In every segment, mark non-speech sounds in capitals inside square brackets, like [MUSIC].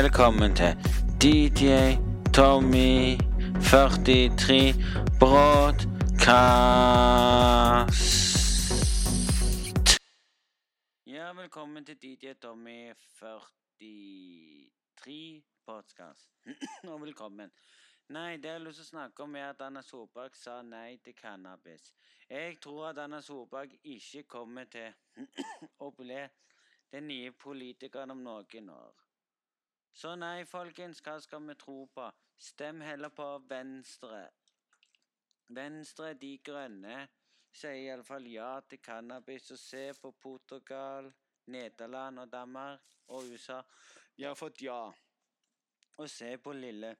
Velkommen til DJ Tommy 43 Broadcast. Ja, velkommen til DJ Tommy 43 Podcast. [CLEARS THROAT] Og velkommen. Nei, det jeg har lyst til å snakke om, er at Anna Solberg sa nei til cannabis. Jeg tror at Anna Solberg ikke kommer til [CLEARS THROAT] å bli den nye politikeren om noen år. Så nei, folkens, hva skal vi tro på? Stem heller på Venstre. Venstre, De grønne, sier iallfall ja til cannabis. Og se på Portugal, Nederland og Danmark og USA. De har fått ja. Og se på lille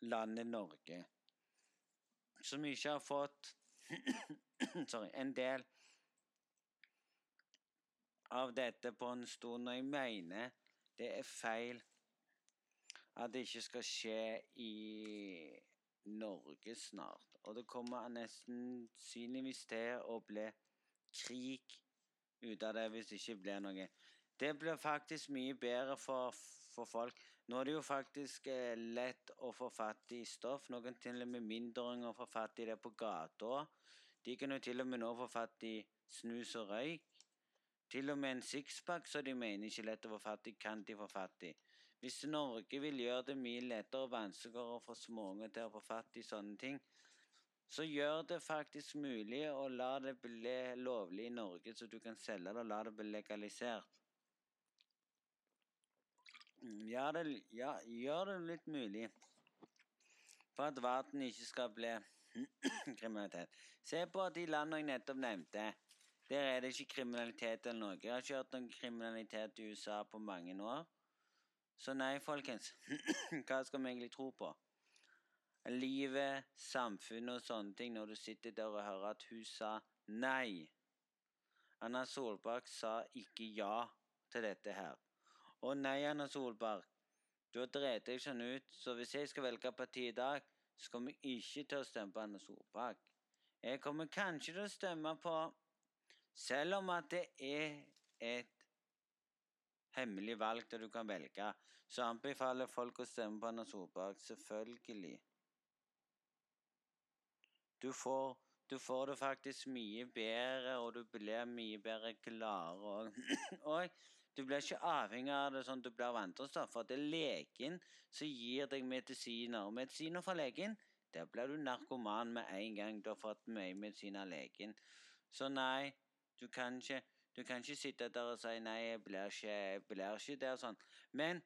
landet Norge, som ikke har fått [CLEARS THROAT] sorry, en del av dette på en stund. Og jeg mener det er feil at det ikke skal skje i Norge snart. Og det kommer nesten synligvis til å bli krig ut av det hvis det ikke blir noe. Det blir faktisk mye bedre for, for folk. Nå er det jo faktisk eh, lett å få fatt i stoff. Noen til og med mindreåringer får fatt i det på gata. De kan jo til og med nå få fatt i snus og røyk. Til og med en sixpack så de mener ikke lett å få fatt i, kan de få fatt i. Hvis Norge vil gjøre det mye lettere og vanskeligere for småunger til å få fatt i sånne ting, så gjør det faktisk mulig å la det bli lovlig i Norge, så du kan selge det og la det bli legalisert. Ja, det, ja, gjør det litt mulig for at verden ikke skal bli [CLEARS THROAT] kriminalitet. Se på de landene jeg nettopp nevnte. Der er det ikke kriminalitet eller noe. Jeg har ikke hørt noen kriminalitet i USA på mange år. Så nei, folkens. [CLEARS THROAT] Hva skal vi egentlig tro på? Livet, samfunnet og sånne ting når du sitter der og hører at hun sa nei. Anna Solberg sa ikke ja til dette her. Å nei, Anna Solberg, du har drevet deg sånn ut, så hvis jeg skal velge parti i dag, så kommer jeg ikke til å stemme på Anna Solberg. Jeg kommer kanskje til å stemme på Selv om at det er et hemmelig valg der du kan velge, så anbefaler folk å stemme på Anna Solberg. Selvfølgelig. Du får, du får det faktisk mye bedre, og du blir mye bedre klar, Og, [CLEARS THROAT] og du blir ikke avhengig av det sånn du blir vant til stoff. For det er legen som gir deg medisiner. Og medisiner fra legen, der blir du narkoman med en gang du har fått mye medisin av legen. Så nei, du kan ikke, du kan ikke sitte der og si nei, jeg blir ikke, jeg blir ikke der sånn. Men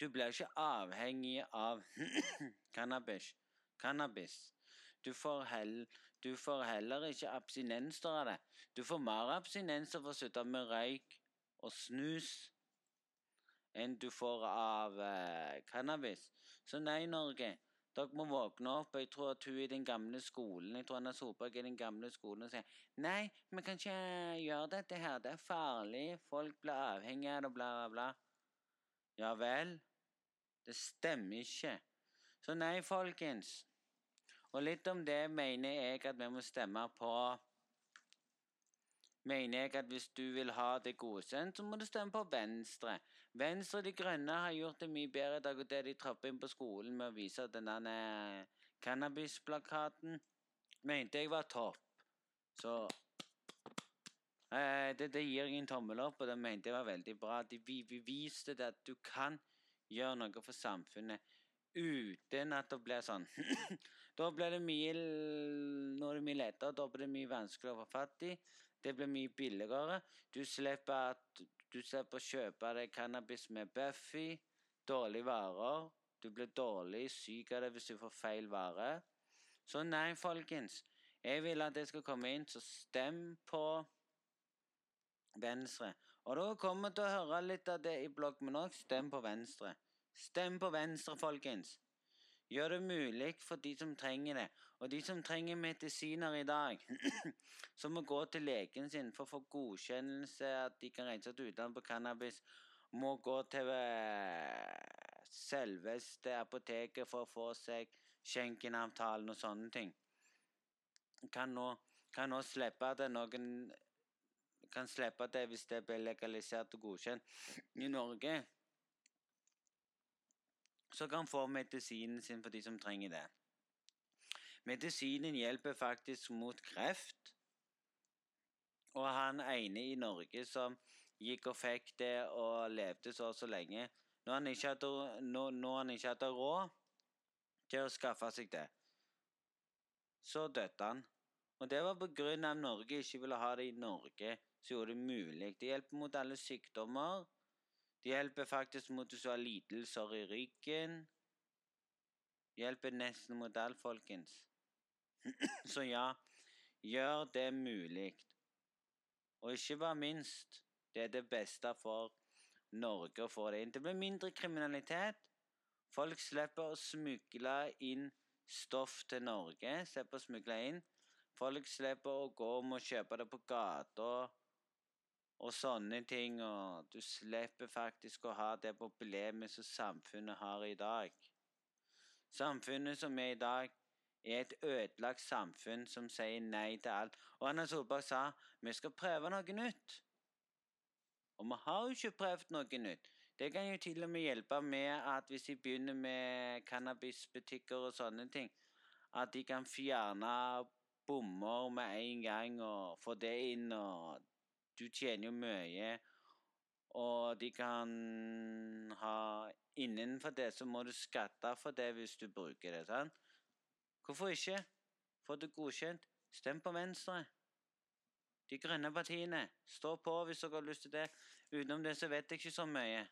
du blir ikke avhengig av [CLEARS THROAT] cannabis. cannabis. Du får, heller, du får heller ikke abstinenser av det. Du får mer abstinenser for å slutte med røyk og snus enn du får av eh, cannabis. Så nei, Norge. Dere må våkne opp. Jeg tror at hun i den gamle skolen. Jeg tror Anna Solberg er i den gamle skolen og sier nei, vi kan ikke gjøre dette her. Det er farlig. Folk blir avhengige av det, bla, bla, bla. Ja vel. Det stemmer ikke. Så nei, folkens. Og litt om det mener jeg at vi må stemme på mener jeg at hvis du vil ha det godkjent, så må du stemme på Venstre. Venstre De Grønne har gjort det mye bedre i dag, og de tropper inn på skolen med å vise denne cannabisplakaten, mente jeg var topp. Så eh, det, det, gir jeg en tommel opp, og det mente jeg var veldig bra. De vi, vi viste det at du kan gjøre noe for samfunnet uten at det blir sånn. [CLEARS THROAT] da blir det mye Nå er det mye lettere, da blir det mye vanskeligere å få fatt i. Det blir mye billigere. Du slipper, at, du slipper å kjøpe deg cannabis med Buffy, dårlige varer. Du blir dårlig syk av det hvis du får feil vare. Så nei, folkens. Jeg vil at det skal komme inn, så stem på Venstre. Og dere kommer til å høre litt av det i bloggen men òg. Stem på Venstre. Stem på Venstre, folkens. Gjør det mulig for de som trenger det. Og de som trenger medisiner i dag, [CLEARS THROAT] som må gå til legen sin for å få godkjennelse at de kan reise til utlandet på cannabis, må gå til eh, selveste apoteket for å få seg skjenkenavtalen og sånne ting. Kan nå, kan nå slippe at noen kan slippe det hvis det blir legalisert og godkjent i Norge. Så kan få medisinen sin for de som trenger det. Medisinen hjelper faktisk mot kreft. Og han ene i Norge som gikk og fikk det og levde så og så lenge Når han ikke hadde, når, han ikke hadde råd til å skaffe seg det, så døde han. Og det var grunn av Norge ikke ville ha det i Norge, så gjorde det mulig. Det hjelper mot alle sykdommer. Det hjelper faktisk mot hvis du har lidelser i ryggen. Det hjelper nesten mot alt, folkens. [CLEARS THROAT] Så ja, gjør det mulig. Og ikke bare minst, det er det beste for Norge å få det inn. Det blir mindre kriminalitet. Folk slipper å smugle inn stoff til Norge. Slipper å smugle inn. Folk slipper å gå om og kjøpe det på gata og sånne ting. Og du slipper faktisk å ha det problemet som samfunnet har i dag. Samfunnet som er i dag, er et ødelagt samfunn som sier nei til alt. Og Anna Solberg sa vi skal prøve noe nytt. Og vi har jo ikke prøvd noe nytt. Det kan jo til og med hjelpe med at hvis de begynner med cannabisbutikker og sånne ting, at de kan fjerne bommer med en gang og få det inn, og du tjener jo mye. Og de kan ha Innenfor det så må du skatte for det hvis du bruker det. sant? Hvorfor ikke? Få det godkjent. Stem på Venstre. De grønne partiene. Stå på hvis dere har lyst til det. Utenom det så vet jeg ikke så mye.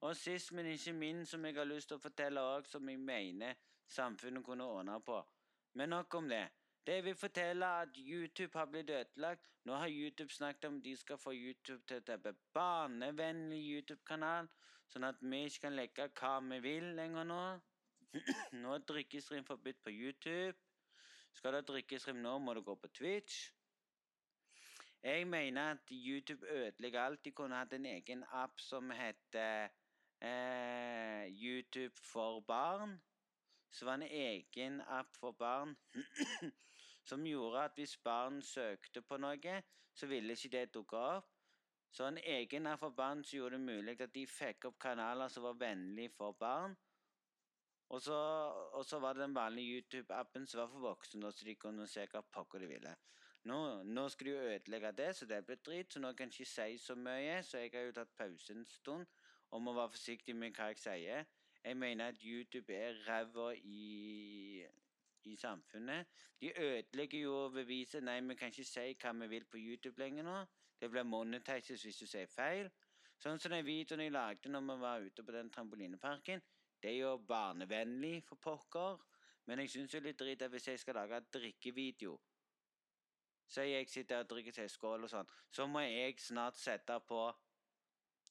Og sist, men ikke minst, som jeg har lyst til å fortelle òg, som jeg mener samfunnet kunne ordne på. Men nok om det. Det vil fortelle at YouTube har blitt ødelagt. Nå har YouTube snakket om de skal få YouTube til å bli barnevennlig YouTube-kanal, sånn at vi ikke kan legge hva vi vil lenger nå. [CLEARS THROAT] nå er drikkestream forbudt på YouTube. Skal du ha drikkestream nå, må du gå på Twitch. Jeg mener at YouTube ødelegger alt. De kunne hatt en egen app som heter eh, YouTube for barn. Så var det en egen app for barn [CLEARS THROAT] som gjorde at hvis barn søkte på noe, så ville ikke det dukke opp. Så en egen app for barn som gjorde det mulig at de fikk opp kanaler som var vennlige for barn. Og så, og så var det den vanlige YouTube-appen som var for voksne, så de kunne se hva pokker de ville. Nå, nå, skal de jo ødelegge det, så det blir dritt, så nå kan jeg ikke si så mye. Så jeg har jo tatt pause en stund om å være forsiktig med hva jeg sier. Jeg mener at YouTube er ræva i i samfunnet. De ødelegger jo beviset. Nei, vi kan ikke si hva vi vil på YouTube lenger nå. Det blir monetizes hvis du sier feil. Sånn som den videoen jeg lagde når vi var ute på den trampolineparken. Det er jo barnevennlig for pokker. Men jeg syns jo litt dritt hvis jeg skal lage drikkevideo Så jeg sitter og drikker seg skål og sånn, så må jeg snart sette på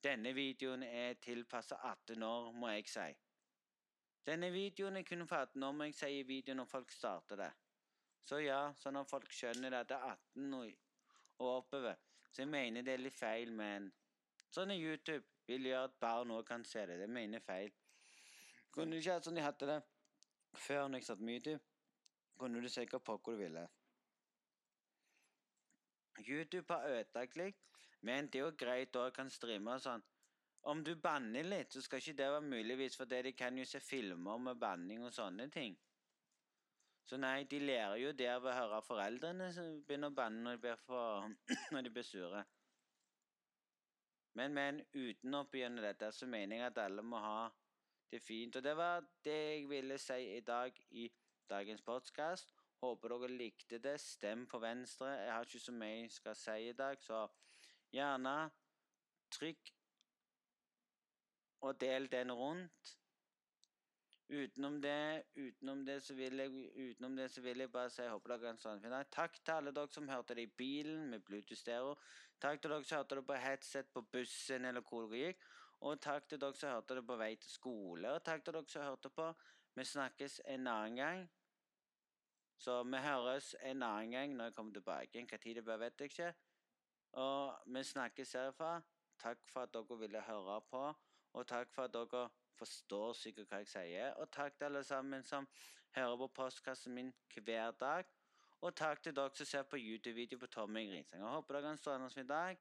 Denne videoen er tilpassa 18 år, må jeg si. Denne videoen er kun for 18 år, men jeg sier video når folk starter det. Så ja, sånn at folk skjønner det at det er 18 og, oppover. Så jeg mener det er litt feil, men sånn er YouTube. Vil gjøre at barn òg kan se det. Det mener feil. Kunne du ikke hatt sånn de hadde det før når jeg satt med YouTube? Kunne du sikkert på hvor du ville. YouTube har ødelagt litt, men det er jo greit å kan streame og sånn. Om du banner litt, så skal ikke det være muligvis, for de kan jo se filmer med banning og sånne ting. Så nei, de lærer jo det av å høre foreldrene som begynner å banne når de blir, for, [CLEARS THROAT] når de blir sure. Men, men utenom gjennom dette, så mener jeg at alle må ha det fint. Og det var det jeg ville si i dag i dagens podkast. Håper dere likte det. Stem på Venstre. Jeg har ikke så mye jeg skal si i dag, så gjerne trykk og del den rundt. Utenom det, utenom det, så vil jeg, utenom det så vil jeg bare si håper dere en sånn fin dag. Takk til alle dere som hørte det i bilen med Bluetooth stereo. Takk til dere som hørte det på headset på bussen eller hvor dere gikk. Og takk til dere som hørte det på vei til skole. Og takk til dere som hørte på. Vi snakkes en annen gang. Så vi høres en annen gang når jeg kommer tilbake. Hva tid det blir, vet jeg ikke. Og vi snakkes herfra. Takk for at dere ville høre på. Og takk for at dere forstår sikkert hva jeg sier. Og takk til alle sammen som hører på postkassen min hver dag. Og takk til dere som ser på YouTube-video på Tommy Grinseng. Jeg håper dere har en strålende dag.